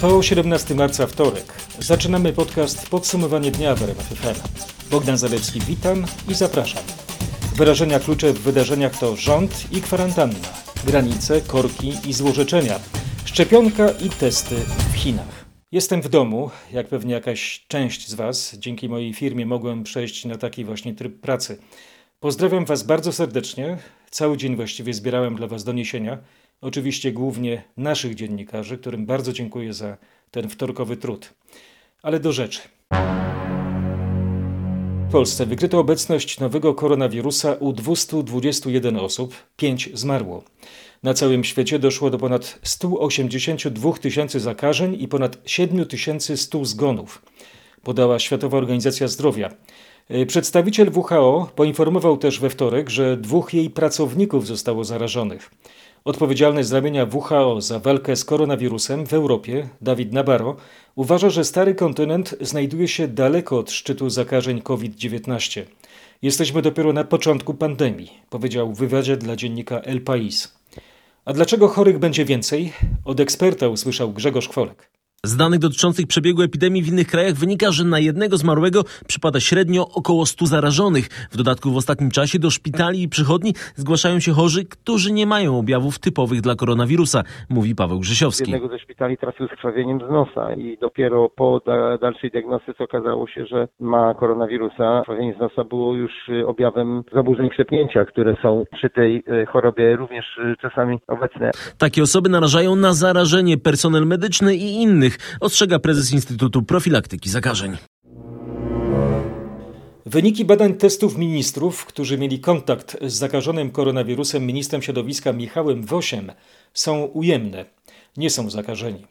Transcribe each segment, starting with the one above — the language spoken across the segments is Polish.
To 17 marca wtorek. Zaczynamy podcast Podsumowanie dnia w RMF. Bogdan Zalewski witam i zapraszam. Wyrażenia klucze w wydarzeniach to rząd i kwarantanna, granice, korki i złorzeczenia, szczepionka i testy w Chinach. Jestem w domu, jak pewnie jakaś część z Was. Dzięki mojej firmie mogłem przejść na taki właśnie tryb pracy. Pozdrawiam Was bardzo serdecznie. Cały dzień właściwie zbierałem dla Was doniesienia. Oczywiście głównie naszych dziennikarzy, którym bardzo dziękuję za ten wtorkowy trud. Ale do rzeczy. W Polsce wykryto obecność nowego koronawirusa u 221 osób, 5 zmarło. Na całym świecie doszło do ponad 182 tysięcy zakażeń i ponad 7100 zgonów, podała Światowa Organizacja Zdrowia. Przedstawiciel WHO poinformował też we wtorek, że dwóch jej pracowników zostało zarażonych. Odpowiedzialny z ramienia WHO za walkę z koronawirusem w Europie, Dawid Nabarro, uważa, że stary kontynent znajduje się daleko od szczytu zakażeń COVID-19. Jesteśmy dopiero na początku pandemii, powiedział w wywiadzie dla dziennika El País. A dlaczego chorych będzie więcej? Od eksperta usłyszał Grzegorz Kwolek. Z danych dotyczących przebiegu epidemii w innych krajach wynika, że na jednego zmarłego przypada średnio około 100 zarażonych. W dodatku w ostatnim czasie do szpitali i przychodni zgłaszają się chorzy, którzy nie mają objawów typowych dla koronawirusa, mówi Paweł Grzesiowski. Z jednego ze szpitali trafił z krwawieniem z nosa i dopiero po da dalszej diagnostyce okazało się, że ma koronawirusa. Krwawienie z nosa było już y, objawem zaburzeń krzepnięcia, które są przy tej y, chorobie również y, czasami obecne. Takie osoby narażają na zarażenie personel medyczny i innych ostrzega prezes Instytutu Profilaktyki Zakażeń. Wyniki badań testów ministrów, którzy mieli kontakt z zakażonym koronawirusem ministrem środowiska Michałem Wosiem, są ujemne. Nie są zakażeni.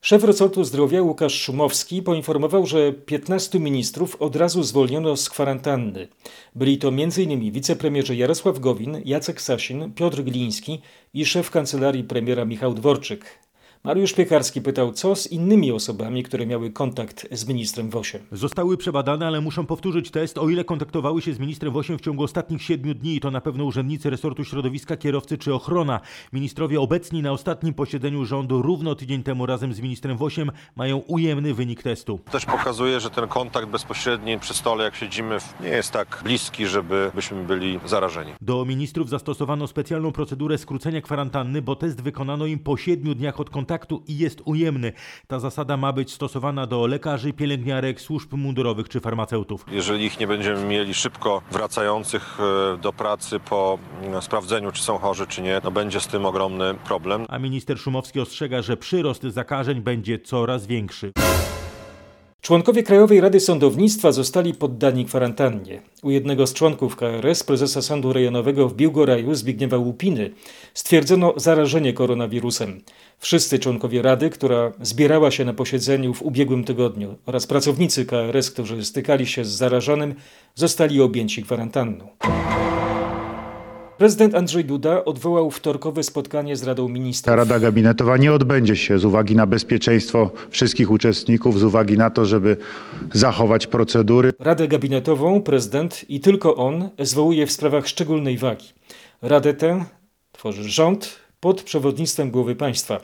Szef resortu zdrowia Łukasz Szumowski poinformował, że 15 ministrów od razu zwolniono z kwarantanny. Byli to m.in. wicepremierzy Jarosław Gowin, Jacek Sasin, Piotr Gliński i szef kancelarii premiera Michał Dworczyk. Mariusz Piekarski pytał, co z innymi osobami, które miały kontakt z ministrem Wosiem. Zostały przebadane, ale muszą powtórzyć test, o ile kontaktowały się z ministrem Wosiem w ciągu ostatnich siedmiu dni. To na pewno urzędnicy resortu środowiska, kierowcy czy ochrona. Ministrowie obecni na ostatnim posiedzeniu rządu równo tydzień temu razem z ministrem Wosiem mają ujemny wynik testu. Też pokazuje, że ten kontakt bezpośredni przy stole, jak siedzimy, nie jest tak bliski, żeby byśmy byli zarażeni. Do ministrów zastosowano specjalną procedurę skrócenia kwarantanny, bo test wykonano im po siedmiu dniach od kontaktu kontaktu i jest ujemny. Ta zasada ma być stosowana do lekarzy, pielęgniarek, służb mundurowych czy farmaceutów. Jeżeli ich nie będziemy mieli szybko wracających e, do pracy po mm, sprawdzeniu, czy są chorzy, czy nie, no będzie z tym ogromny problem. A minister Szumowski ostrzega, że przyrost zakażeń będzie coraz większy. Członkowie Krajowej Rady Sądownictwa zostali poddani kwarantannie. U jednego z członków KRS, prezesa Sądu Rejonowego w Biłgoraju, Zbigniewa Łupiny, stwierdzono zarażenie koronawirusem. Wszyscy członkowie Rady, która zbierała się na posiedzeniu w ubiegłym tygodniu oraz pracownicy KRS, którzy stykali się z zarażonym, zostali objęci kwarantanną. Prezydent Andrzej Duda odwołał wtorkowe spotkanie z Radą Ministrów. Ta Rada Gabinetowa nie odbędzie się z uwagi na bezpieczeństwo wszystkich uczestników, z uwagi na to, żeby zachować procedury. Radę Gabinetową prezydent i tylko on zwołuje w sprawach szczególnej wagi. Radę tę tworzy rząd pod przewodnictwem głowy państwa.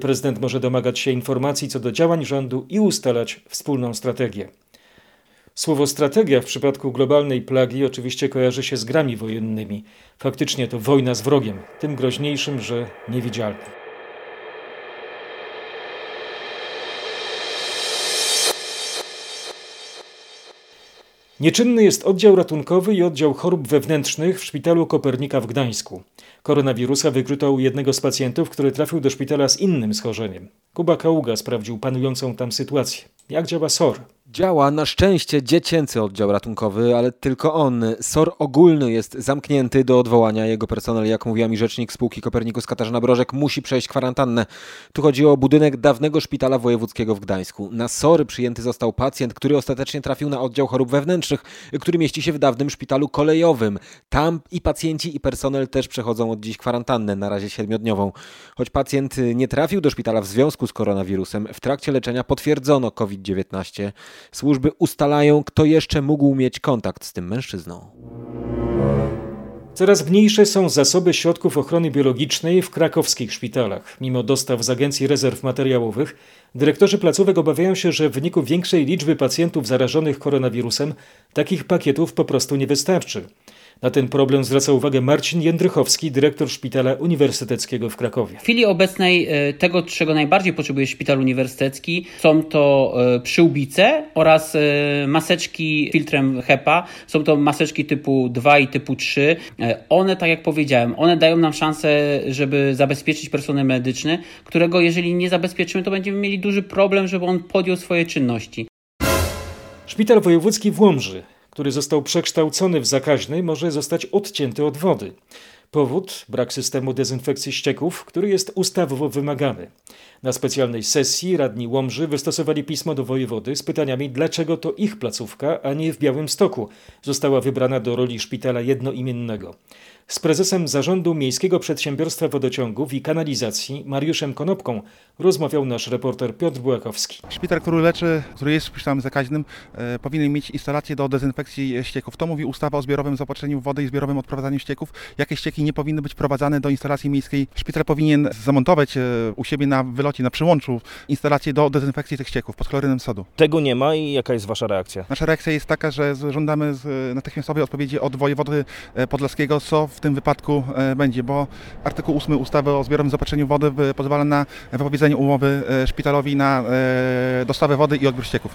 Prezydent może domagać się informacji co do działań rządu i ustalać wspólną strategię. Słowo strategia w przypadku globalnej plagi oczywiście kojarzy się z grami wojennymi. Faktycznie to wojna z wrogiem, tym groźniejszym, że niewidzialnym. Nieczynny jest oddział ratunkowy i oddział chorób wewnętrznych w szpitalu Kopernika w Gdańsku. Koronawirusa wykryto u jednego z pacjentów, który trafił do szpitala z innym schorzeniem. Kuba Kaługa sprawdził panującą tam sytuację. Jak działa SOR? Działa na szczęście dziecięcy oddział ratunkowy, ale tylko on. SOR ogólny jest zamknięty do odwołania. Jego personel, jak mówiła mi rzecznik spółki Kopernikus Katarzyna Brożek, musi przejść kwarantannę. Tu chodzi o budynek dawnego szpitala wojewódzkiego w Gdańsku. Na SOR przyjęty został pacjent, który ostatecznie trafił na oddział chorób wewnętrznych, który mieści się w dawnym szpitalu kolejowym. Tam i pacjenci, i personel też przechodzą od dziś kwarantannę, na razie siedmiodniową. Choć pacjent nie trafił do szpitala w związku z koronawirusem, w trakcie leczenia potwierdzono COVID-19. Służby ustalają, kto jeszcze mógł mieć kontakt z tym mężczyzną. Coraz mniejsze są zasoby środków ochrony biologicznej w krakowskich szpitalach. Mimo dostaw z Agencji Rezerw Materiałowych, dyrektorzy placówek obawiają się, że w wyniku większej liczby pacjentów zarażonych koronawirusem takich pakietów po prostu nie wystarczy. Na ten problem zwraca uwagę Marcin Jędrychowski, dyrektor Szpitala Uniwersyteckiego w Krakowie. W chwili obecnej e, tego, czego najbardziej potrzebuje szpital uniwersytecki, są to e, przyłbice oraz e, maseczki filtrem HEPA. Są to maseczki typu 2 i typu 3. One, tak jak powiedziałem, one dają nam szansę, żeby zabezpieczyć personel medyczny, którego jeżeli nie zabezpieczymy, to będziemy mieli duży problem, żeby on podjął swoje czynności. Szpital Wojewódzki w Łomży który został przekształcony w zakaźny, może zostać odcięty od wody. Powód brak systemu dezynfekcji ścieków, który jest ustawowo wymagany. Na specjalnej sesji radni Łomży wystosowali pismo do wojewody z pytaniami, dlaczego to ich placówka, a nie w Białym Stoku została wybrana do roli szpitala jednoimiennego. Z prezesem zarządu Miejskiego Przedsiębiorstwa Wodociągów i Kanalizacji Mariuszem Konopką rozmawiał nasz reporter Piotr Błakowski. Szpital, który leczy, który jest szpitalem zakaźnym, e, powinien mieć instalację do dezynfekcji ścieków. To mówi ustawa o zbiorowym zaopatrzeniu wody i zbiorowym odprowadzaniu ścieków. Jakie ścieki nie powinny być prowadzane do instalacji miejskiej. Szpital powinien zamontować e, u siebie na wylocie, na przyłączu instalację do dezynfekcji tych ścieków pod chlorynem sodu. Tego nie ma i jaka jest Wasza reakcja? Nasza reakcja jest taka, że żądamy natychmiastowej odpowiedzi od wojewody e, podlaskiego, co w tym wypadku e, będzie, bo artykuł 8 ustawy o zbiorowym zaopatrzeniu wody pozwala na wypowiedzenie umowy e, szpitalowi na e, dostawę wody i odbiór ścieków.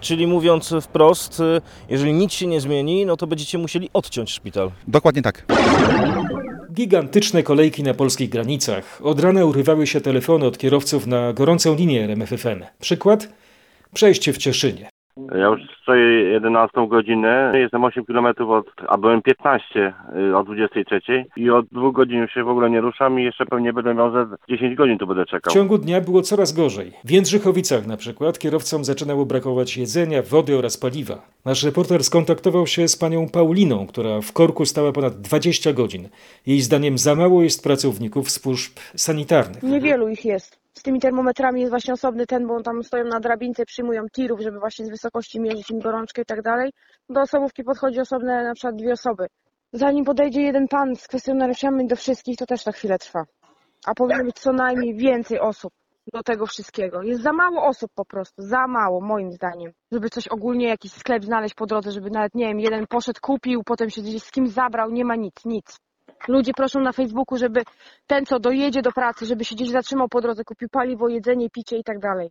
Czyli mówiąc wprost, jeżeli nic się nie zmieni, no to będziecie musieli odciąć szpital. Dokładnie tak. Gigantyczne kolejki na polskich granicach. Od rana urywały się telefony od kierowców na gorącą linię RMFFN. Przykład? Przejście w Cieszynie. Ja już stoję 11 godzinę, jestem 8 km od, a byłem 15 y, o 23 i od dwóch godzin już się w ogóle nie ruszam i jeszcze pewnie będę miał ze 10 godzin tu będę czekał. W ciągu dnia było coraz gorzej. W Jędrzychowicach na przykład kierowcom zaczynało brakować jedzenia, wody oraz paliwa. Nasz reporter skontaktował się z panią Pauliną, która w korku stała ponad 20 godzin. Jej zdaniem za mało jest pracowników służb sanitarnych. Niewielu ich jest z tymi termometrami jest właśnie osobny ten, bo tam stoją na drabince, przyjmują tirów, żeby właśnie z wysokości mierzyć im gorączkę i tak dalej. Do osobówki podchodzi osobne na przykład dwie osoby. Zanim podejdzie jeden pan z kwestionariuszami do wszystkich, to też ta chwilę trwa. A powinno być co najmniej więcej osób do tego wszystkiego. Jest za mało osób po prostu, za mało moim zdaniem, żeby coś ogólnie, jakiś sklep znaleźć po drodze, żeby nawet, nie wiem, jeden poszedł, kupił, potem się gdzieś z kimś zabrał, nie ma nic, nic. Ludzie proszą na Facebooku, żeby ten, co dojedzie do pracy, żeby się gdzieś zatrzymał po drodze, kupił paliwo, jedzenie, picie i tak dalej.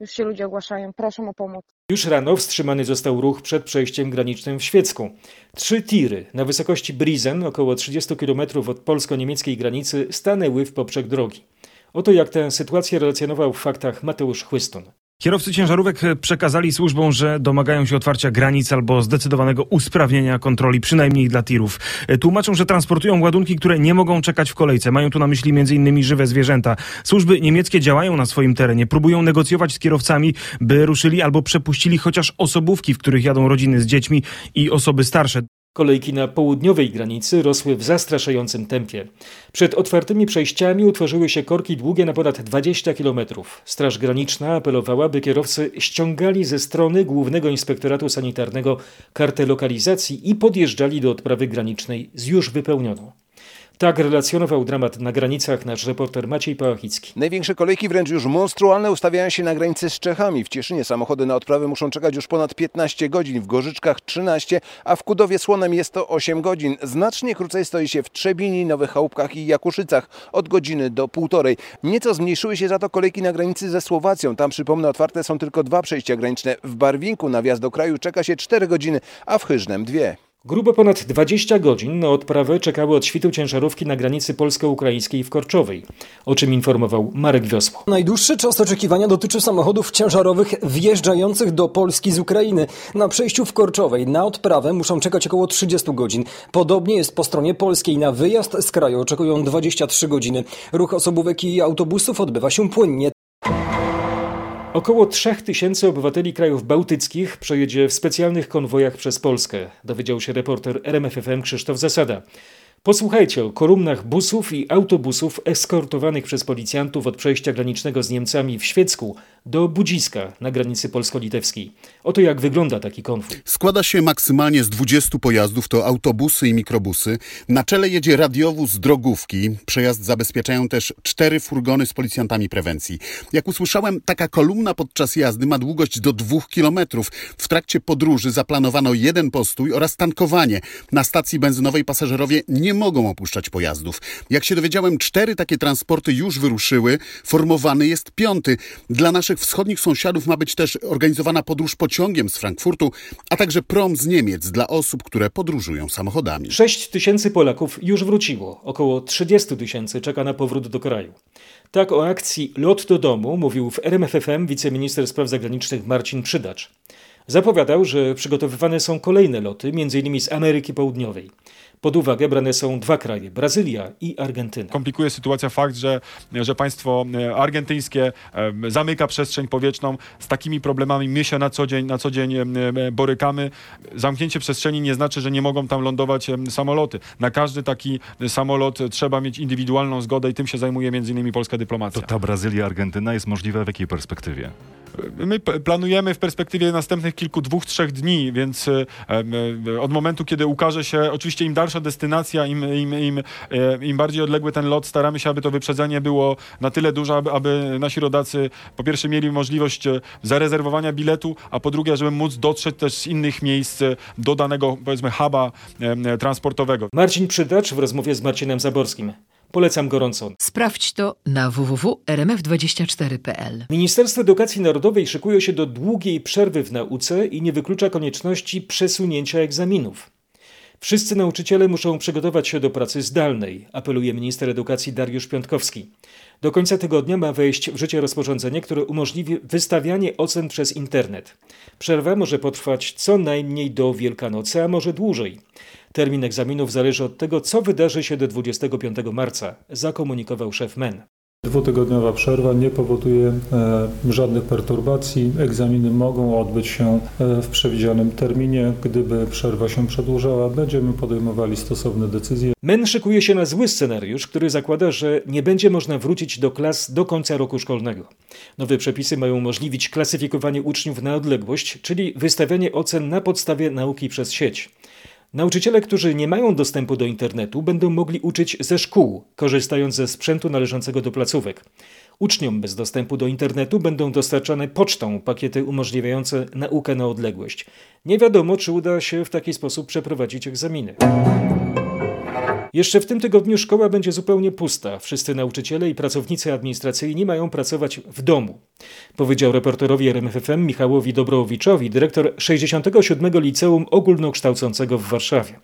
Już się ludzie ogłaszają, proszą o pomoc. Już rano wstrzymany został ruch przed przejściem granicznym w Świecku. Trzy tiry na wysokości Brizen, około 30 km od polsko-niemieckiej granicy, stanęły w poprzek drogi. Oto jak tę sytuację relacjonował w faktach Mateusz Chłystun. Kierowcy ciężarówek przekazali służbom, że domagają się otwarcia granic albo zdecydowanego usprawnienia kontroli, przynajmniej dla tirów. Tłumaczą, że transportują ładunki, które nie mogą czekać w kolejce. Mają tu na myśli m.in. żywe zwierzęta. Służby niemieckie działają na swoim terenie, próbują negocjować z kierowcami, by ruszyli albo przepuścili chociaż osobówki, w których jadą rodziny z dziećmi i osoby starsze. Kolejki na południowej granicy rosły w zastraszającym tempie. Przed otwartymi przejściami utworzyły się korki długie na ponad 20 km. Straż Graniczna apelowała, by kierowcy ściągali ze strony Głównego Inspektoratu Sanitarnego kartę lokalizacji i podjeżdżali do odprawy granicznej z już wypełnioną. Tak relacjonował dramat na granicach nasz reporter Maciej Pałachicki. Największe kolejki, wręcz już monstrualne, ustawiają się na granicy z Czechami. W Cieszynie samochody na odprawę muszą czekać już ponad 15 godzin, w Gorzyczkach 13, a w Kudowie Słonem jest to 8 godzin. Znacznie krócej stoi się w Trzebini, Nowych Chałupkach i Jakuszycach od godziny do półtorej. Nieco zmniejszyły się za to kolejki na granicy ze Słowacją. Tam, przypomnę, otwarte są tylko dwa przejścia graniczne. W Barwinku na wjazd do kraju czeka się 4 godziny, a w Chyżnem dwie. Grubo ponad 20 godzin na odprawę czekały od świtu ciężarówki na granicy polsko-ukraińskiej w Korczowej, o czym informował Marek Wiosło. Najdłuższy czas oczekiwania dotyczy samochodów ciężarowych wjeżdżających do Polski z Ukrainy. Na przejściu w Korczowej na odprawę muszą czekać około 30 godzin. Podobnie jest po stronie polskiej. Na wyjazd z kraju oczekują 23 godziny. Ruch osobówek i autobusów odbywa się płynnie. Około 3000 obywateli krajów bałtyckich przejedzie w specjalnych konwojach przez Polskę, dowiedział się reporter RMFFM Krzysztof Zasada. Posłuchajcie o kolumnach busów i autobusów eskortowanych przez policjantów od przejścia granicznego z Niemcami w Świecku do Budziska na granicy polsko-litewskiej. Oto jak wygląda taki konwój. Składa się maksymalnie z 20 pojazdów, to autobusy i mikrobusy. Na czele jedzie radiowóz drogówki. Przejazd zabezpieczają też cztery furgony z policjantami prewencji. Jak usłyszałem, taka kolumna podczas jazdy ma długość do dwóch kilometrów. W trakcie podróży zaplanowano jeden postój oraz tankowanie. Na stacji benzynowej pasażerowie nie mogą opuszczać pojazdów. Jak się dowiedziałem, cztery takie transporty już wyruszyły. Formowany jest piąty. Dla naszych wschodnich sąsiadów ma być też organizowana podróż pociągiem z Frankfurtu, a także prom z Niemiec dla osób, które podróżują samochodami. 6 tysięcy Polaków już wróciło. Około 30 tysięcy czeka na powrót do kraju. Tak o akcji Lot do domu mówił w RMFFM wiceminister spraw zagranicznych Marcin Przydacz. Zapowiadał, że przygotowywane są kolejne loty, m.in. z Ameryki Południowej. Pod uwagę brane są dwa kraje Brazylia i Argentyna. Komplikuje sytuacja fakt, że, że państwo e, argentyńskie e, zamyka przestrzeń powietrzną. Z takimi problemami my się na co dzień, na co dzień e, borykamy. Zamknięcie przestrzeni nie znaczy, że nie mogą tam lądować samoloty. Na każdy taki samolot trzeba mieć indywidualną zgodę i tym się zajmuje między innymi polska dyplomacja. To ta Brazylia, Argentyna jest możliwa w jakiej perspektywie? My planujemy w perspektywie następnych kilku, dwóch, trzech dni, więc od momentu, kiedy ukaże się, oczywiście im dalsza destynacja, im, im, im, im bardziej odległy ten lot, staramy się, aby to wyprzedzenie było na tyle duże, aby, aby nasi rodacy po pierwsze mieli możliwość zarezerwowania biletu, a po drugie, żeby móc dotrzeć też z innych miejsc do danego, powiedzmy, huba transportowego. Marcin Przydacz w rozmowie z Marcinem Zaborskim. Polecam gorąco. Sprawdź to na www.rmf24.pl. Ministerstwo Edukacji Narodowej szykuje się do długiej przerwy w nauce i nie wyklucza konieczności przesunięcia egzaminów. Wszyscy nauczyciele muszą przygotować się do pracy zdalnej, apeluje minister edukacji Dariusz Piątkowski. Do końca tygodnia ma wejść w życie rozporządzenie, które umożliwi wystawianie ocen przez internet. Przerwa może potrwać co najmniej do Wielkanocy, a może dłużej. Termin egzaminów zależy od tego, co wydarzy się do 25 marca, zakomunikował szef MEN. Dwutygodniowa przerwa nie powoduje e, żadnych perturbacji. Egzaminy mogą odbyć się e, w przewidzianym terminie. Gdyby przerwa się przedłużała, będziemy podejmowali stosowne decyzje. MEN szykuje się na zły scenariusz, który zakłada, że nie będzie można wrócić do klas do końca roku szkolnego. Nowe przepisy mają umożliwić klasyfikowanie uczniów na odległość, czyli wystawianie ocen na podstawie nauki przez sieć. Nauczyciele, którzy nie mają dostępu do internetu, będą mogli uczyć ze szkół, korzystając ze sprzętu należącego do placówek. Uczniom bez dostępu do internetu będą dostarczane pocztą pakiety umożliwiające naukę na odległość. Nie wiadomo, czy uda się w taki sposób przeprowadzić egzaminy. Jeszcze w tym tygodniu szkoła będzie zupełnie pusta. Wszyscy nauczyciele i pracownicy administracyjni mają pracować w domu. Powiedział reporterowi RMFFM Michałowi Dobrowiczowi, dyrektor 67. Liceum Ogólnokształcącego w Warszawie.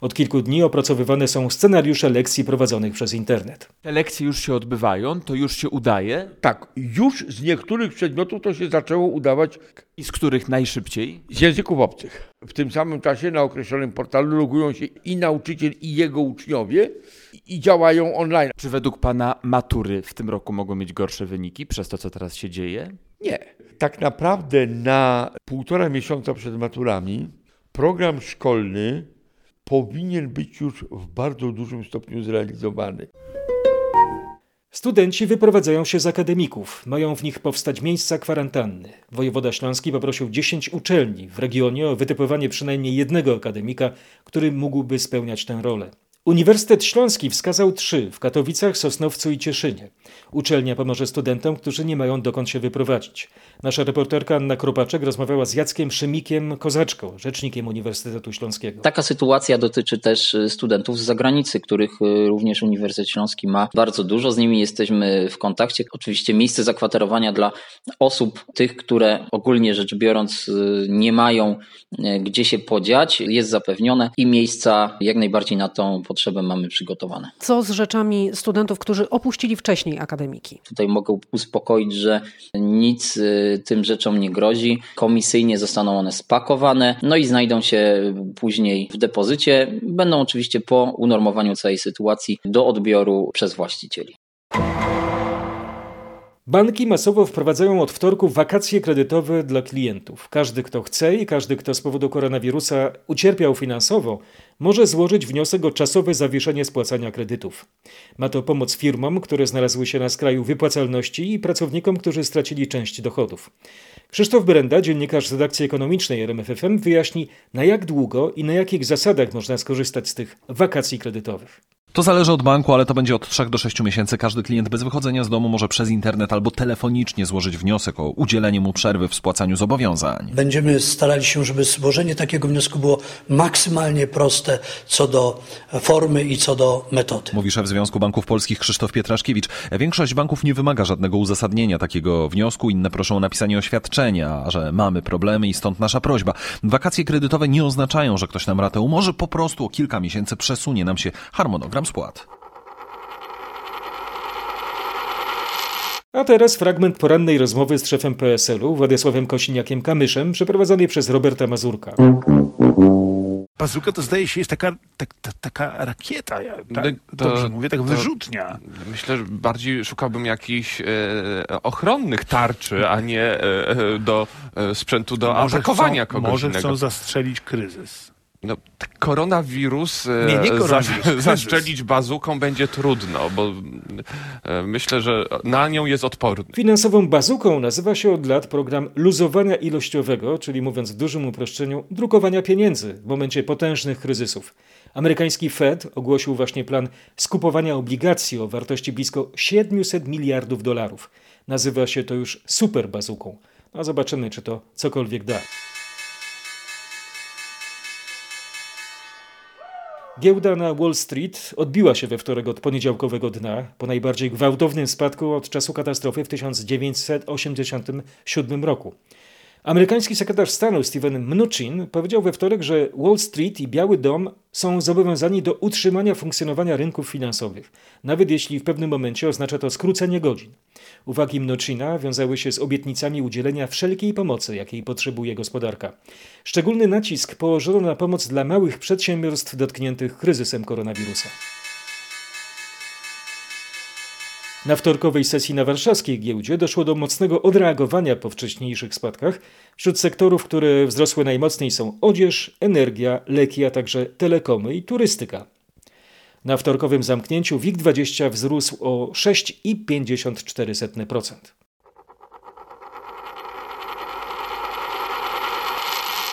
Od kilku dni opracowywane są scenariusze lekcji prowadzonych przez internet. Te lekcje już się odbywają, to już się udaje? Tak, już z niektórych przedmiotów to się zaczęło udawać. I z których najszybciej? Z języków obcych. W tym samym czasie na określonym portalu logują się i nauczyciel, i jego uczniowie i działają online. Czy według Pana matury w tym roku mogą mieć gorsze wyniki przez to, co teraz się dzieje? Nie. Tak naprawdę na półtora miesiąca przed maturami program szkolny powinien być już w bardzo dużym stopniu zrealizowany. Studenci wyprowadzają się z akademików. Mają w nich powstać miejsca kwarantanny. Wojewoda Śląski poprosił 10 uczelni w regionie o wytypowanie przynajmniej jednego akademika, który mógłby spełniać tę rolę. Uniwersytet Śląski wskazał trzy w Katowicach, Sosnowcu i Cieszynie. Uczelnia pomoże studentom, którzy nie mają dokąd się wyprowadzić. Nasza reporterka Anna Kropaczek rozmawiała z Jackiem Szymikiem Kozaczką, rzecznikiem Uniwersytetu Śląskiego. Taka sytuacja dotyczy też studentów z zagranicy, których również Uniwersytet Śląski ma bardzo dużo. Z nimi jesteśmy w kontakcie. Oczywiście miejsce zakwaterowania dla osób, tych, które ogólnie rzecz biorąc nie mają gdzie się podziać, jest zapewnione i miejsca jak najbardziej na tą potrzebę mamy przygotowane. Co z rzeczami studentów, którzy opuścili wcześniej akademiki? Tutaj mogę uspokoić, że nic tym rzeczom nie grozi. Komisyjnie zostaną one spakowane, no i znajdą się później w depozycie. Będą oczywiście po unormowaniu całej sytuacji do odbioru przez właścicieli. Banki masowo wprowadzają od wtorku wakacje kredytowe dla klientów. Każdy, kto chce i każdy, kto z powodu koronawirusa ucierpiał finansowo, może złożyć wniosek o czasowe zawieszenie spłacania kredytów. Ma to pomóc firmom, które znalazły się na skraju wypłacalności i pracownikom, którzy stracili część dochodów. Krzysztof Brenda, dziennikarz z redakcji ekonomicznej RMFFM, wyjaśni, na jak długo i na jakich zasadach można skorzystać z tych wakacji kredytowych. To zależy od banku, ale to będzie od 3 do 6 miesięcy. Każdy klient bez wychodzenia z domu może przez internet albo telefonicznie złożyć wniosek o udzielenie mu przerwy w spłacaniu zobowiązań. Będziemy starali się, żeby złożenie takiego wniosku było maksymalnie proste co do formy i co do metody. Mówi szef Związku Banków Polskich Krzysztof Pietraszkiewicz. Większość banków nie wymaga żadnego uzasadnienia takiego wniosku. Inne proszą o napisanie oświadczenia, że mamy problemy i stąd nasza prośba. Wakacje kredytowe nie oznaczają, że ktoś nam ratę umorzy, po prostu o kilka miesięcy przesunie nam się harmonogram spłat. A teraz fragment porannej rozmowy z szefem PSL-u, Władysławem Kosiniakiem-Kamyszem, przeprowadzonej przez Roberta Mazurka. Bazuka to zdaje się jest taka, tak, ta, taka rakieta, ja, tak, to, dobrze mówię, tak wyrzutnia. Myślę, że bardziej szukałbym jakichś e, ochronnych tarczy, a nie e, do e, sprzętu do może atakowania chcą, kogoś Może innego. chcą zastrzelić kryzys. No, koronawirus, e, Nie, nie koronawirus, za- kryzys. zaszczelić bazuką będzie trudno, bo e, myślę, że na nią jest odporny. Finansową bazuką nazywa się od lat program luzowania ilościowego, czyli mówiąc w dużym uproszczeniu, drukowania pieniędzy w momencie potężnych kryzysów. Amerykański Fed ogłosił właśnie plan skupowania obligacji o wartości blisko 700 miliardów dolarów. Nazywa się to już super bazuką. No zobaczymy, czy to cokolwiek da. Giełda na Wall Street odbiła się we wtorek od poniedziałkowego dna, po najbardziej gwałtownym spadku od czasu katastrofy w 1987 roku. Amerykański sekretarz stanu Steven Mnuchin powiedział we wtorek, że Wall Street i Biały Dom są zobowiązani do utrzymania funkcjonowania rynków finansowych, nawet jeśli w pewnym momencie oznacza to skrócenie godzin. Uwagi Mnuchina wiązały się z obietnicami udzielenia wszelkiej pomocy, jakiej potrzebuje gospodarka. Szczególny nacisk położono na pomoc dla małych przedsiębiorstw dotkniętych kryzysem koronawirusa. Na wtorkowej sesji na warszawskiej giełdzie doszło do mocnego odreagowania po wcześniejszych spadkach. Wśród sektorów, które wzrosły najmocniej są odzież, energia, leki, a także telekomy i turystyka. Na wtorkowym zamknięciu WIG20 wzrósł o 6,54%.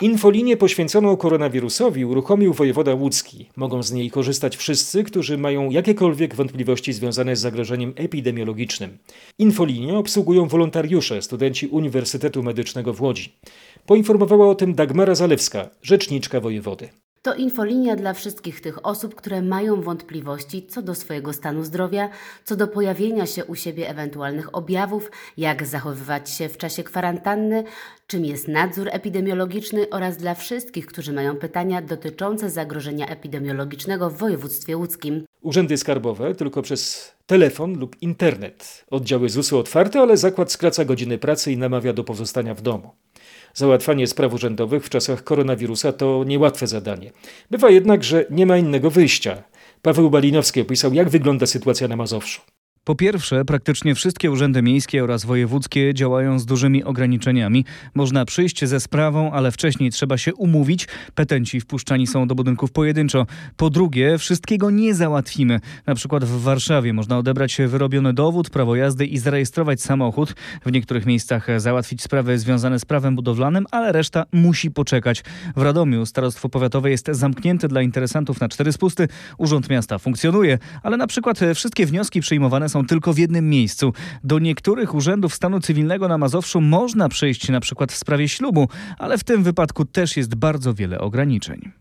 Infolinię poświęconą koronawirusowi uruchomił wojewoda łódzki. Mogą z niej korzystać wszyscy, którzy mają jakiekolwiek wątpliwości związane z zagrożeniem epidemiologicznym. Infolinię obsługują wolontariusze, studenci Uniwersytetu Medycznego w Łodzi. Poinformowała o tym Dagmara Zalewska, rzeczniczka wojewody. To infolinia dla wszystkich tych osób, które mają wątpliwości co do swojego stanu zdrowia, co do pojawienia się u siebie ewentualnych objawów, jak zachowywać się w czasie kwarantanny, czym jest nadzór epidemiologiczny oraz dla wszystkich, którzy mają pytania dotyczące zagrożenia epidemiologicznego w województwie łódzkim. Urzędy skarbowe tylko przez telefon lub internet. Oddziały ZUS-u otwarte, ale zakład skraca godziny pracy i namawia do pozostania w domu. Załatwianie spraw urzędowych w czasach koronawirusa to niełatwe zadanie. Bywa jednak, że nie ma innego wyjścia. Paweł Balinowski opisał, jak wygląda sytuacja na Mazowszu. Po pierwsze, praktycznie wszystkie urzędy miejskie oraz wojewódzkie działają z dużymi ograniczeniami. Można przyjść ze sprawą, ale wcześniej trzeba się umówić. Petenci wpuszczani są do budynków pojedynczo. Po drugie, wszystkiego nie załatwimy. Na przykład w Warszawie można odebrać wyrobiony dowód, prawo jazdy i zarejestrować samochód. W niektórych miejscach załatwić sprawy związane z prawem budowlanym, ale reszta musi poczekać. W Radomiu starostwo powiatowe jest zamknięte dla interesantów na cztery spusty. Urząd Miasta funkcjonuje, ale na przykład wszystkie wnioski przyjmowane są tylko w jednym miejscu. Do niektórych urzędów stanu cywilnego na Mazowszu można przyjść na przykład w sprawie ślubu, ale w tym wypadku też jest bardzo wiele ograniczeń.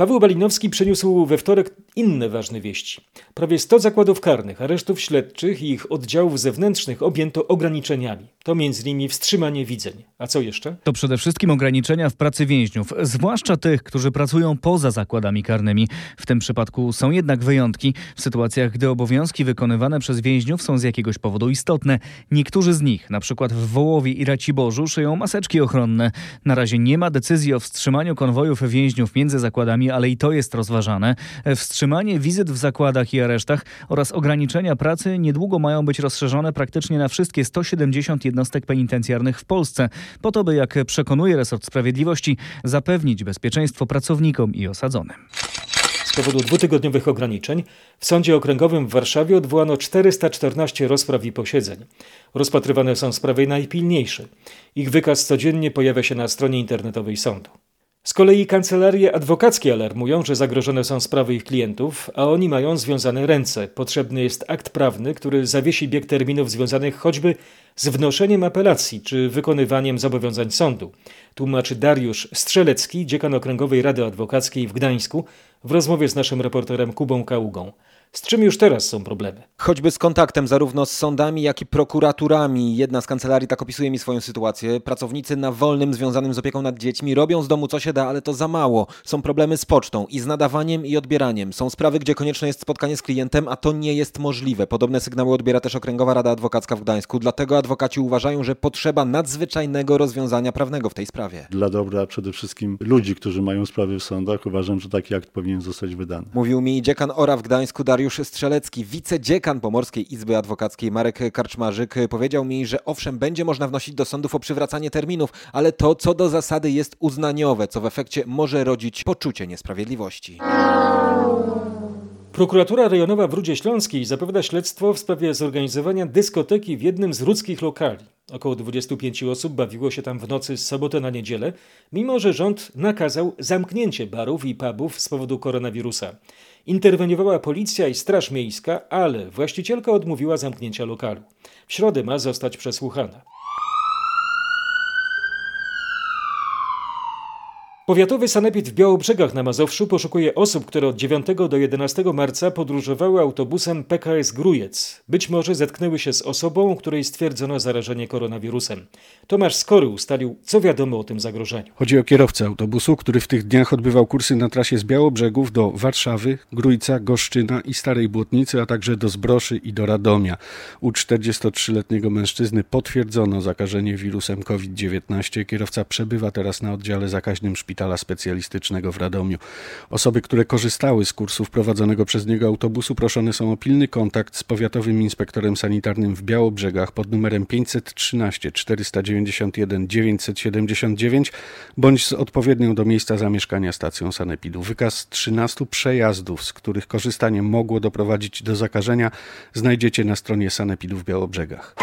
Paweł Balinowski przyniósł we wtorek inne ważne wieści. Prawie 100 zakładów karnych, aresztów śledczych i ich oddziałów zewnętrznych objęto ograniczeniami. To m.in. wstrzymanie widzeń. A co jeszcze? To przede wszystkim ograniczenia w pracy więźniów, zwłaszcza tych, którzy pracują poza zakładami karnymi. W tym przypadku są jednak wyjątki. W sytuacjach, gdy obowiązki wykonywane przez więźniów są z jakiegoś powodu istotne. Niektórzy z nich, przykład w Wołowie i Raciborzu, szyją maseczki ochronne. Na razie nie ma decyzji o wstrzymaniu konwojów więźniów między zakładami ale i to jest rozważane. Wstrzymanie wizyt w zakładach i aresztach oraz ograniczenia pracy niedługo mają być rozszerzone praktycznie na wszystkie 170 jednostek penitencjarnych w Polsce, po to by, jak przekonuje resort sprawiedliwości, zapewnić bezpieczeństwo pracownikom i osadzonym. Z powodu dwutygodniowych ograniczeń w Sądzie Okręgowym w Warszawie odwołano 414 rozpraw i posiedzeń. Rozpatrywane są sprawy najpilniejsze. Ich wykaz codziennie pojawia się na stronie internetowej sądu. Z kolei kancelarie adwokackie alarmują, że zagrożone są sprawy ich klientów, a oni mają związane ręce. Potrzebny jest akt prawny, który zawiesi bieg terminów związanych choćby z wnoszeniem apelacji czy wykonywaniem zobowiązań sądu. Tłumaczy Dariusz Strzelecki, dziekan Okręgowej Rady Adwokackiej w Gdańsku, w rozmowie z naszym reporterem Kubą Kaługą. Z czym już teraz są problemy? Choćby z kontaktem zarówno z sądami, jak i prokuraturami. Jedna z kancelarii tak opisuje mi swoją sytuację. Pracownicy na wolnym związanym z opieką nad dziećmi robią z domu co się da, ale to za mało. Są problemy z pocztą i z nadawaniem i odbieraniem. Są sprawy, gdzie konieczne jest spotkanie z klientem, a to nie jest możliwe. Podobne sygnały odbiera też Okręgowa Rada Adwokacka w Gdańsku. Dlatego adwokaci uważają, że potrzeba nadzwyczajnego rozwiązania prawnego w tej sprawie. Dla dobra przede wszystkim ludzi, którzy mają sprawy w sądach, uważam, że taki akt powinien zostać wydany. Mówił mi dziekan ORA w Gdańsku Dariusz Strzelecki, wicedziekan Pomorskiej Izby Adwokackiej Marek Karczmarzyk powiedział mi, że owszem, będzie można wnosić do sądów o przywracanie terminów, ale to co do zasady jest uznaniowe, co w efekcie może rodzić poczucie niesprawiedliwości. Prokuratura rejonowa w Rudzie Śląskiej zapowiada śledztwo w sprawie zorganizowania dyskoteki w jednym z ludzkich lokali. Około 25 osób bawiło się tam w nocy z soboty na niedzielę, mimo że rząd nakazał zamknięcie barów i pubów z powodu koronawirusa. Interweniowała policja i Straż Miejska, ale właścicielka odmówiła zamknięcia lokalu. W środę ma zostać przesłuchana. Powiatowy sanepid w Białobrzegach na Mazowszu poszukuje osób, które od 9 do 11 marca podróżowały autobusem PKS Grujec. Być może zetknęły się z osobą, której stwierdzono zarażenie koronawirusem. Tomasz Skory ustalił, co wiadomo o tym zagrożeniu. Chodzi o kierowcę autobusu, który w tych dniach odbywał kursy na trasie z Białobrzegów do Warszawy, Grójca, Goszczyna i Starej Błotnicy, a także do Zbroszy i do Radomia. U 43-letniego mężczyzny potwierdzono zakażenie wirusem COVID-19. Kierowca przebywa teraz na oddziale zakaźnym szpitala szpitala specjalistycznego w Radomiu. Osoby, które korzystały z kursów prowadzonego przez niego autobusu, proszone są o pilny kontakt z powiatowym inspektorem sanitarnym w Białobrzegach pod numerem 513 491 979 bądź z odpowiednią do miejsca zamieszkania stacją sanepidu. Wykaz 13 przejazdów, z których korzystanie mogło doprowadzić do zakażenia, znajdziecie na stronie sanepidu w Białobrzegach.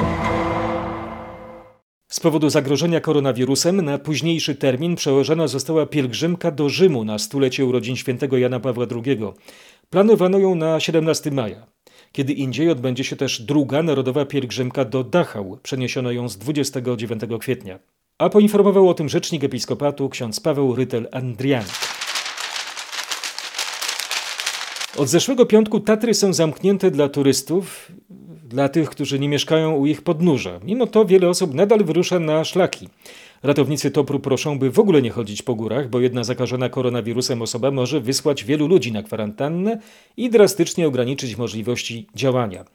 Z powodu zagrożenia koronawirusem na późniejszy termin przełożona została pielgrzymka do Rzymu na stulecie urodzin świętego Jana Pawła II. Planowano ją na 17 maja. Kiedy indziej odbędzie się też druga narodowa pielgrzymka do Dachau. Przeniesiono ją z 29 kwietnia. A poinformował o tym rzecznik episkopatu ksiądz Paweł Rytel-Andrianik. Od zeszłego piątku Tatry są zamknięte dla turystów, dla tych, którzy nie mieszkają u ich podnóża. Mimo to wiele osób nadal wyrusza na szlaki. Ratownicy Topru proszą, by w ogóle nie chodzić po górach, bo jedna zakażona koronawirusem osoba może wysłać wielu ludzi na kwarantannę i drastycznie ograniczyć możliwości działania.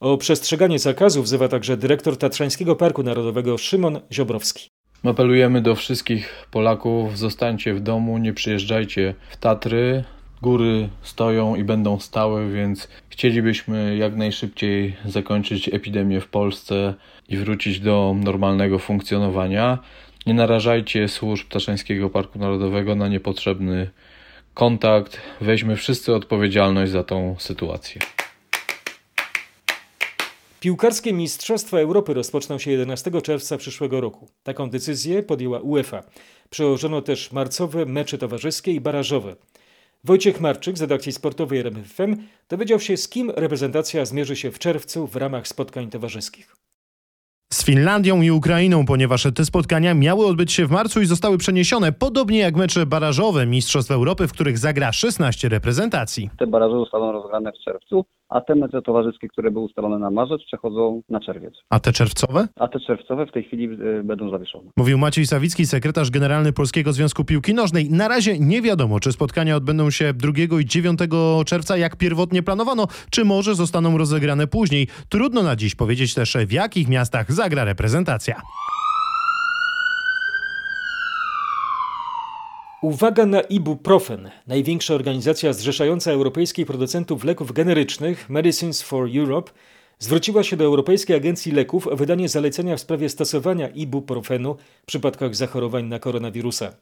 O przestrzeganie zakazu wzywa także dyrektor Tatrzańskiego Parku Narodowego Szymon Ziobrowski. Apelujemy do wszystkich Polaków: zostańcie w domu, nie przyjeżdżajcie w Tatry. Góry stoją i będą stałe, więc chcielibyśmy jak najszybciej zakończyć epidemię w Polsce i wrócić do normalnego funkcjonowania. Nie narażajcie służb Taszańskiego Parku Narodowego na niepotrzebny kontakt. Weźmy wszyscy odpowiedzialność za tą sytuację. Piłkarskie Mistrzostwa Europy rozpoczną się 11 czerwca przyszłego roku. Taką decyzję podjęła UEFA. Przełożono też marcowe mecze towarzyskie i barażowe. Wojciech Marczyk z redakcji sportowej RMFM dowiedział się, z kim reprezentacja zmierzy się w czerwcu w ramach spotkań towarzyskich. Z Finlandią i Ukrainą, ponieważ te spotkania miały odbyć się w marcu i zostały przeniesione, podobnie jak mecze barażowe Mistrzostw Europy, w których zagra 16 reprezentacji. Te baraże zostaną rozegrane w czerwcu, a te mecze towarzyskie, które były ustalone na marzec, przechodzą na czerwiec. A te czerwcowe? A te czerwcowe w tej chwili y, będą zawieszone. Mówił Maciej Sawicki, sekretarz generalny Polskiego Związku Piłki Nożnej. Na razie nie wiadomo, czy spotkania odbędą się 2 i 9 czerwca, jak pierwotnie planowano, czy może zostaną rozegrane później. Trudno na dziś powiedzieć też, w jakich miastach zagra reprezentacja. Uwaga na ibuprofen. Największa organizacja zrzeszająca europejskich producentów leków generycznych, Medicines for Europe, zwróciła się do Europejskiej Agencji Leków o wydanie zalecenia w sprawie stosowania ibuprofenu w przypadkach zachorowań na koronawirusa.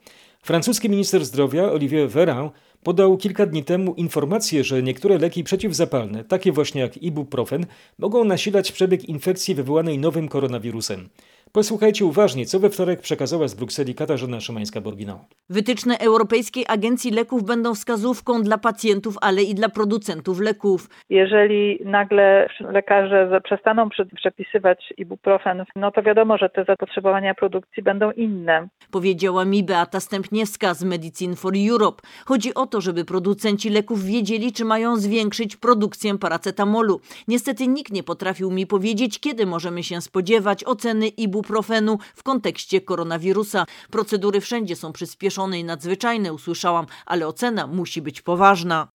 Francuski minister zdrowia Olivier Véran podał kilka dni temu informację, że niektóre leki przeciwzapalne, takie właśnie jak ibuprofen, mogą nasilać przebieg infekcji wywołanej nowym koronawirusem. Posłuchajcie uważnie, co we wtorek przekazała z Brukseli Katarzyna Szymańska-Borginał. Wytyczne Europejskiej Agencji Leków będą wskazówką dla pacjentów, ale i dla producentów leków. Jeżeli nagle lekarze przestaną przepisywać ibuprofen, no to wiadomo, że te zapotrzebowania produkcji będą inne. Powiedziała mi Beata Stępniewska z Medicine for Europe. Chodzi o to, żeby producenci leków wiedzieli, czy mają zwiększyć produkcję paracetamolu. Niestety nikt nie potrafił mi powiedzieć, kiedy możemy się spodziewać oceny ibuprofenu ibuprofenu w kontekście koronawirusa. Procedury wszędzie są przyspieszone i nadzwyczajne, usłyszałam, ale ocena musi być poważna.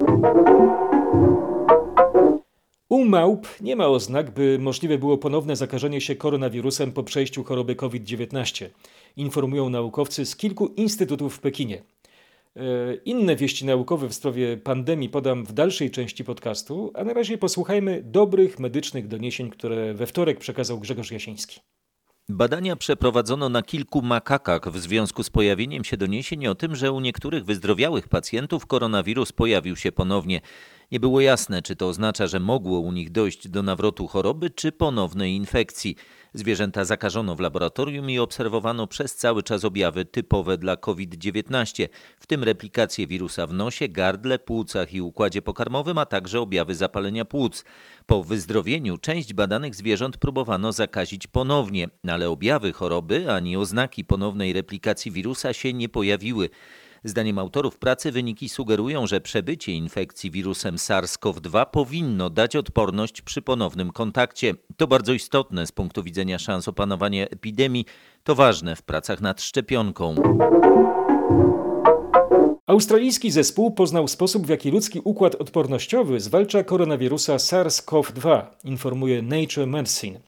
U małp nie ma oznak, by możliwe było ponowne zakażenie się koronawirusem po przejściu choroby COVID-19, informują naukowcy z kilku instytutów w Pekinie. E, inne wieści naukowe w sprawie pandemii podam w dalszej części podcastu, a na razie posłuchajmy dobrych medycznych doniesień, które we wtorek przekazał Grzegorz Jasiński. Badania przeprowadzono na kilku makakach w związku z pojawieniem się doniesień o tym, że u niektórych wyzdrowiałych pacjentów koronawirus pojawił się ponownie. Nie było jasne, czy to oznacza, że mogło u nich dojść do nawrotu choroby, czy ponownej infekcji. Zwierzęta zakażono w laboratorium i obserwowano przez cały czas objawy typowe dla COVID-19, w tym replikację wirusa w nosie, gardle, płucach i układzie pokarmowym, a także objawy zapalenia płuc. Po wyzdrowieniu część badanych zwierząt próbowano zakazić ponownie, ale objawy choroby ani oznaki ponownej replikacji wirusa się nie pojawiły. Zdaniem autorów pracy wyniki sugerują, że przebycie infekcji wirusem SARS-CoV-2 powinno dać odporność przy ponownym kontakcie. To bardzo istotne z punktu widzenia szans opanowania epidemii. To ważne w pracach nad szczepionką. Australijski zespół poznał sposób, w jaki ludzki układ odpornościowy zwalcza koronawirusa SARS-CoV-2, informuje Nature Medicine.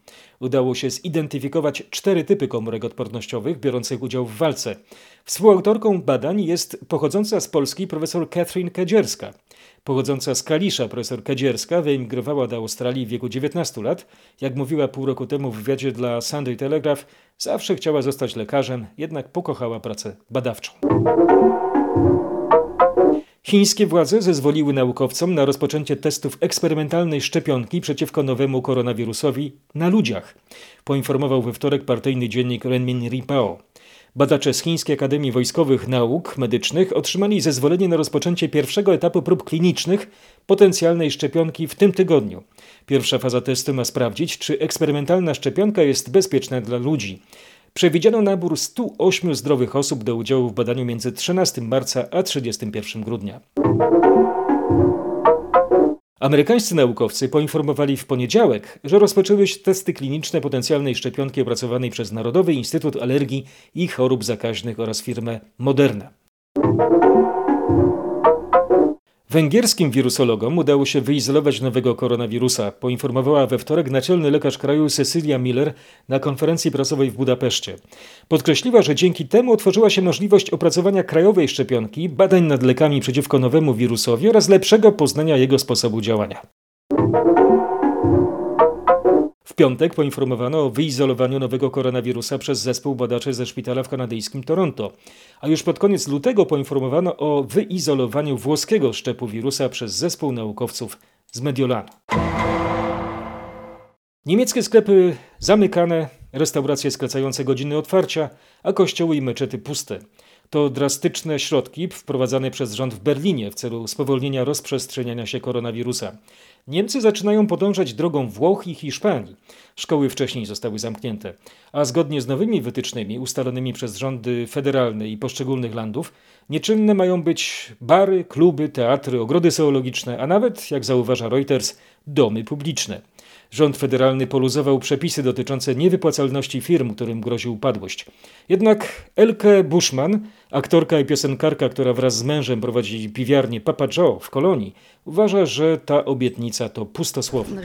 Udało się zidentyfikować cztery typy komórek odpornościowych biorących udział w walce. Współautorką badań jest pochodząca z Polski profesor Catherine Kadzierska. Pochodząca z Kalisza profesor Kadzierska wyemigrowała do Australii w wieku 19 lat. Jak mówiła pół roku temu w wywiadzie dla Sunday Telegraph, zawsze chciała zostać lekarzem, jednak pokochała pracę badawczą. Chińskie władze zezwoliły naukowcom na rozpoczęcie testów eksperymentalnej szczepionki przeciwko nowemu koronawirusowi na ludziach, poinformował we wtorek partyjny dziennik Renmin Ripao. Badacze z Chińskiej Akademii Wojskowych Nauk Medycznych otrzymali zezwolenie na rozpoczęcie pierwszego etapu prób klinicznych potencjalnej szczepionki w tym tygodniu. Pierwsza faza testu ma sprawdzić, czy eksperymentalna szczepionka jest bezpieczna dla ludzi. Przewidziano nabór 108 zdrowych osób do udziału w badaniu między 13 marca a 31 grudnia. Amerykańscy naukowcy poinformowali w poniedziałek, że rozpoczęły się testy kliniczne potencjalnej szczepionki opracowanej przez Narodowy Instytut Alergii i Chorób Zakaźnych oraz firmę Moderna. Węgierskim wirusologom udało się wyizolować nowego koronawirusa, poinformowała we wtorek naczelny lekarz kraju Cecilia Miller na konferencji prasowej w Budapeszcie. Podkreśliła, że dzięki temu otworzyła się możliwość opracowania krajowej szczepionki, badań nad lekami przeciwko nowemu wirusowi oraz lepszego poznania jego sposobu działania. W piątek poinformowano o wyizolowaniu nowego koronawirusa przez zespół badaczy ze szpitala w kanadyjskim Toronto, a już pod koniec lutego poinformowano o wyizolowaniu włoskiego szczepu wirusa przez zespół naukowców z Mediolanu. Niemieckie sklepy zamykane, restauracje skracające godziny otwarcia, a kościoły i meczety puste. To drastyczne środki wprowadzane przez rząd w Berlinie w celu spowolnienia rozprzestrzeniania się koronawirusa. Niemcy zaczynają podążać drogą Włoch i Hiszpanii. Szkoły wcześniej zostały zamknięte, a zgodnie z nowymi wytycznymi ustalonymi przez rządy federalne i poszczególnych landów, nieczynne mają być bary, kluby, teatry, ogrody zoologiczne, a nawet, jak zauważa Reuters, domy publiczne. Rząd federalny poluzował przepisy dotyczące niewypłacalności firm, którym grozi upadłość. Jednak Elke Bushman, aktorka i piosenkarka, która wraz z mężem prowadzi piwiarnię Papa Joe w Kolonii, uważa, że ta obietnica to pustosłowo.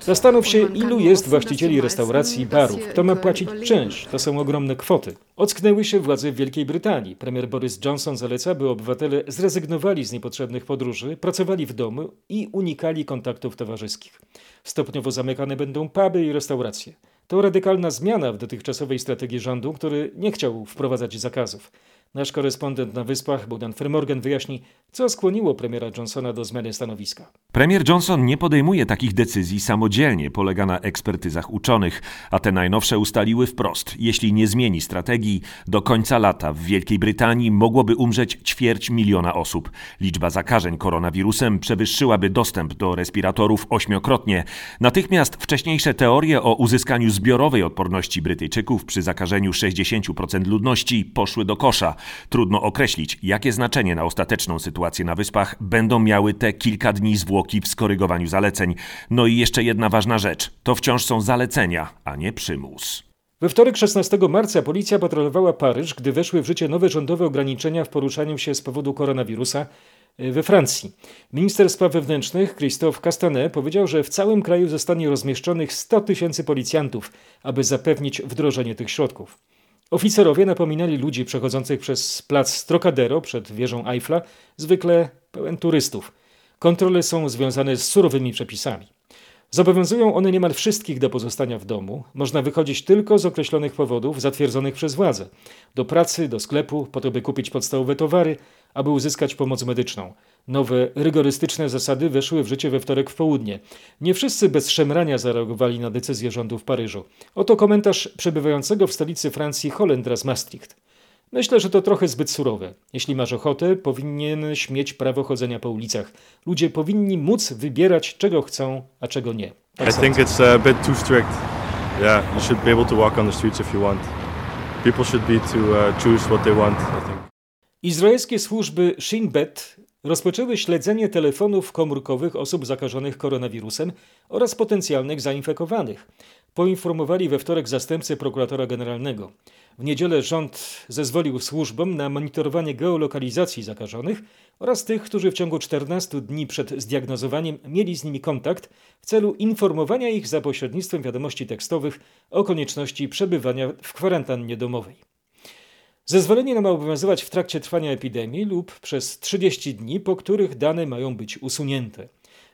Zastanów się, ilu jest właścicieli restauracji i barów, kto ma płacić czynsz. To są ogromne kwoty. Ocknęły się władze Wielkiej Brytanii. Premier Boris Johnson zaleca, by obywatele zrezygnowali z niepotrzebnych podróży, pracowali w domu i unikali kontaktów towarzyskich. Stopniowo zamykane będą puby i restauracje. To radykalna zmiana w dotychczasowej strategii rządu, który nie chciał wprowadzać zakazów. Nasz korespondent na Wyspach, Bogdan Fermorgan, wyjaśni, co skłoniło premiera Johnsona do zmiany stanowiska. Premier Johnson nie podejmuje takich decyzji samodzielnie, polega na ekspertyzach uczonych, a te najnowsze ustaliły wprost, jeśli nie zmieni strategii, do końca lata w Wielkiej Brytanii mogłoby umrzeć ćwierć miliona osób. Liczba zakażeń koronawirusem przewyższyłaby dostęp do respiratorów ośmiokrotnie. Natychmiast wcześniejsze teorie o uzyskaniu zbiorowej odporności Brytyjczyków przy zakażeniu 60% ludności poszły do kosza. Trudno określić, jakie znaczenie na ostateczną sytuację na wyspach będą miały te kilka dni zwłoki w skorygowaniu zaleceń. No i jeszcze jedna ważna rzecz: to wciąż są zalecenia, a nie przymus. We wtorek 16 marca policja patrolowała Paryż, gdy weszły w życie nowe rządowe ograniczenia w poruszaniu się z powodu koronawirusa e, we Francji. Minister spraw wewnętrznych Christophe Castanet powiedział, że w całym kraju zostanie rozmieszczonych 100 tysięcy policjantów, aby zapewnić wdrożenie tych środków. Oficerowie napominali ludzi przechodzących przez plac Trocadero przed wieżą Eiffla, zwykle pełen turystów. Kontrole są związane z surowymi przepisami. Zobowiązują one niemal wszystkich do pozostania w domu. Można wychodzić tylko z określonych powodów zatwierdzonych przez władze. Do pracy, do sklepu, po to by kupić podstawowe towary, aby uzyskać pomoc medyczną. Nowe, rygorystyczne zasady weszły w życie we wtorek w południe. Nie wszyscy bez szemrania zareagowali na decyzję rządu w Paryżu. Oto komentarz przebywającego w stolicy Francji Holendra z Maastricht. Myślę, że to trochę zbyt surowe. Jeśli masz ochotę, powinieneś mieć prawo chodzenia po ulicach. Ludzie powinni móc wybierać, czego chcą, a czego nie. Tak I think it's a bit too strict. Yeah, you should be able to walk on the streets if you want. People should be to uh, choose what they want, I think. Izraelskie służby Shin Bet rozpoczęły śledzenie telefonów komórkowych osób zakażonych koronawirusem oraz potencjalnych zainfekowanych. Poinformowali we wtorek zastępcy prokuratora generalnego. W niedzielę rząd zezwolił służbom na monitorowanie geolokalizacji zakażonych oraz tych, którzy w ciągu 14 dni przed zdiagnozowaniem mieli z nimi kontakt w celu informowania ich za pośrednictwem wiadomości tekstowych o konieczności przebywania w kwarantannie domowej. Zezwolenie ma obowiązywać w trakcie trwania epidemii lub przez 30 dni, po których dane mają być usunięte.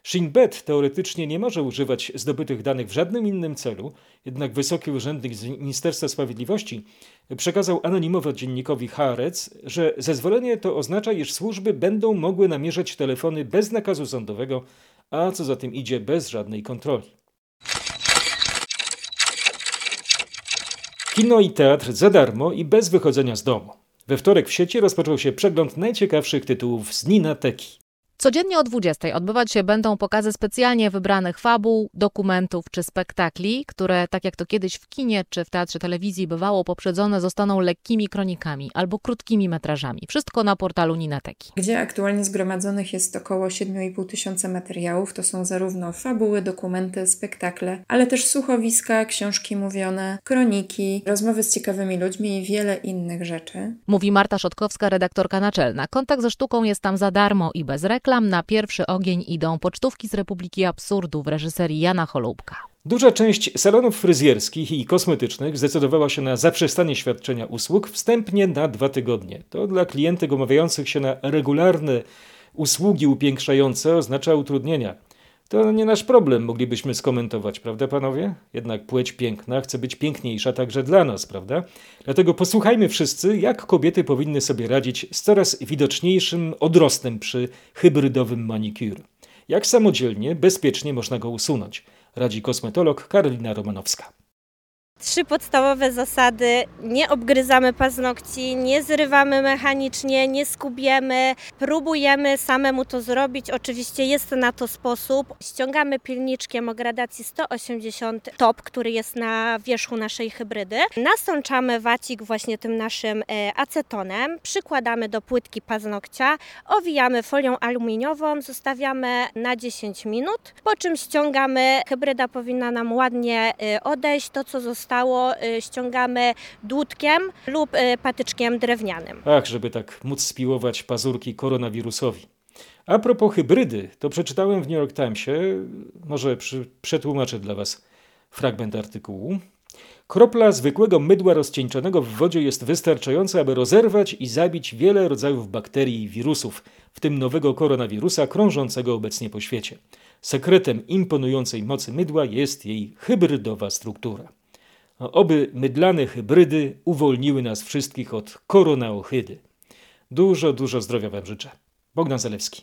Shinbet teoretycznie nie może używać zdobytych danych w żadnym innym celu, jednak wysoki urzędnik z Ministerstwa Sprawiedliwości przekazał anonimowo dziennikowi Haaretz, że zezwolenie to oznacza, iż służby będą mogły namierzać telefony bez nakazu sądowego, a co za tym idzie bez żadnej kontroli. Kino i teatr za darmo i bez wychodzenia z domu. We wtorek w sieci rozpoczął się przegląd najciekawszych tytułów z Ninateki. Codziennie o 20 odbywać się będą pokazy specjalnie wybranych fabuł, dokumentów czy spektakli, które, tak jak to kiedyś w kinie czy w teatrze telewizji bywało, poprzedzone zostaną lekkimi kronikami albo krótkimi metrażami. Wszystko na portalu Ninateki. Gdzie aktualnie zgromadzonych jest około 7,5 tysiąca materiałów. To są zarówno fabuły, dokumenty, spektakle, ale też słuchowiska, książki mówione, kroniki, rozmowy z ciekawymi ludźmi i wiele innych rzeczy. Mówi Marta Szotkowska, redaktorka naczelna. Kontakt ze sztuką jest tam za darmo i bez reklam. Na pierwszy ogień idą pocztówki z Republiki Absurdu w reżyserii Jana Holubka. Duża część salonów fryzjerskich i kosmetycznych zdecydowała się na zaprzestanie świadczenia usług wstępnie na dwa tygodnie. To dla klientek umawiających się na regularne usługi upiększające oznacza utrudnienia. To nie nasz problem, moglibyśmy skomentować, prawda panowie? Jednak płeć piękna chce być piękniejsza także dla nas, prawda? Dlatego posłuchajmy wszyscy, jak kobiety powinny sobie radzić z coraz widoczniejszym odrostem przy hybrydowym manicure. Jak samodzielnie, bezpiecznie można go usunąć, radzi kosmetolog Karolina Romanowska. Trzy podstawowe zasady: nie obgryzamy paznokci, nie zrywamy mechanicznie, nie skubiemy, próbujemy samemu to zrobić. Oczywiście jest na to sposób. Ściągamy pilniczkiem o gradacji 180 top, który jest na wierzchu naszej hybrydy. Nasączamy wacik właśnie tym naszym e, acetonem, przykładamy do płytki paznokcia, owijamy folią aluminiową, zostawiamy na 10 minut, po czym ściągamy. Hybryda powinna nam ładnie e, odejść. To, co zostało, powstało, y, ściągamy dłutkiem lub y, patyczkiem drewnianym. Ach, żeby tak móc spiłować pazurki koronawirusowi. A propos hybrydy, to przeczytałem w New York Timesie, może przy, przetłumaczę dla Was fragment artykułu. Kropla zwykłego mydła rozcieńczonego w wodzie jest wystarczająca, aby rozerwać i zabić wiele rodzajów bakterii i wirusów, w tym nowego koronawirusa krążącego obecnie po świecie. Sekretem imponującej mocy mydła jest jej hybrydowa struktura. Oby mydlane hybrydy uwolniły nas wszystkich od koronaochydy. Dużo, dużo zdrowia Wam życzę. Bogdan Zalewski.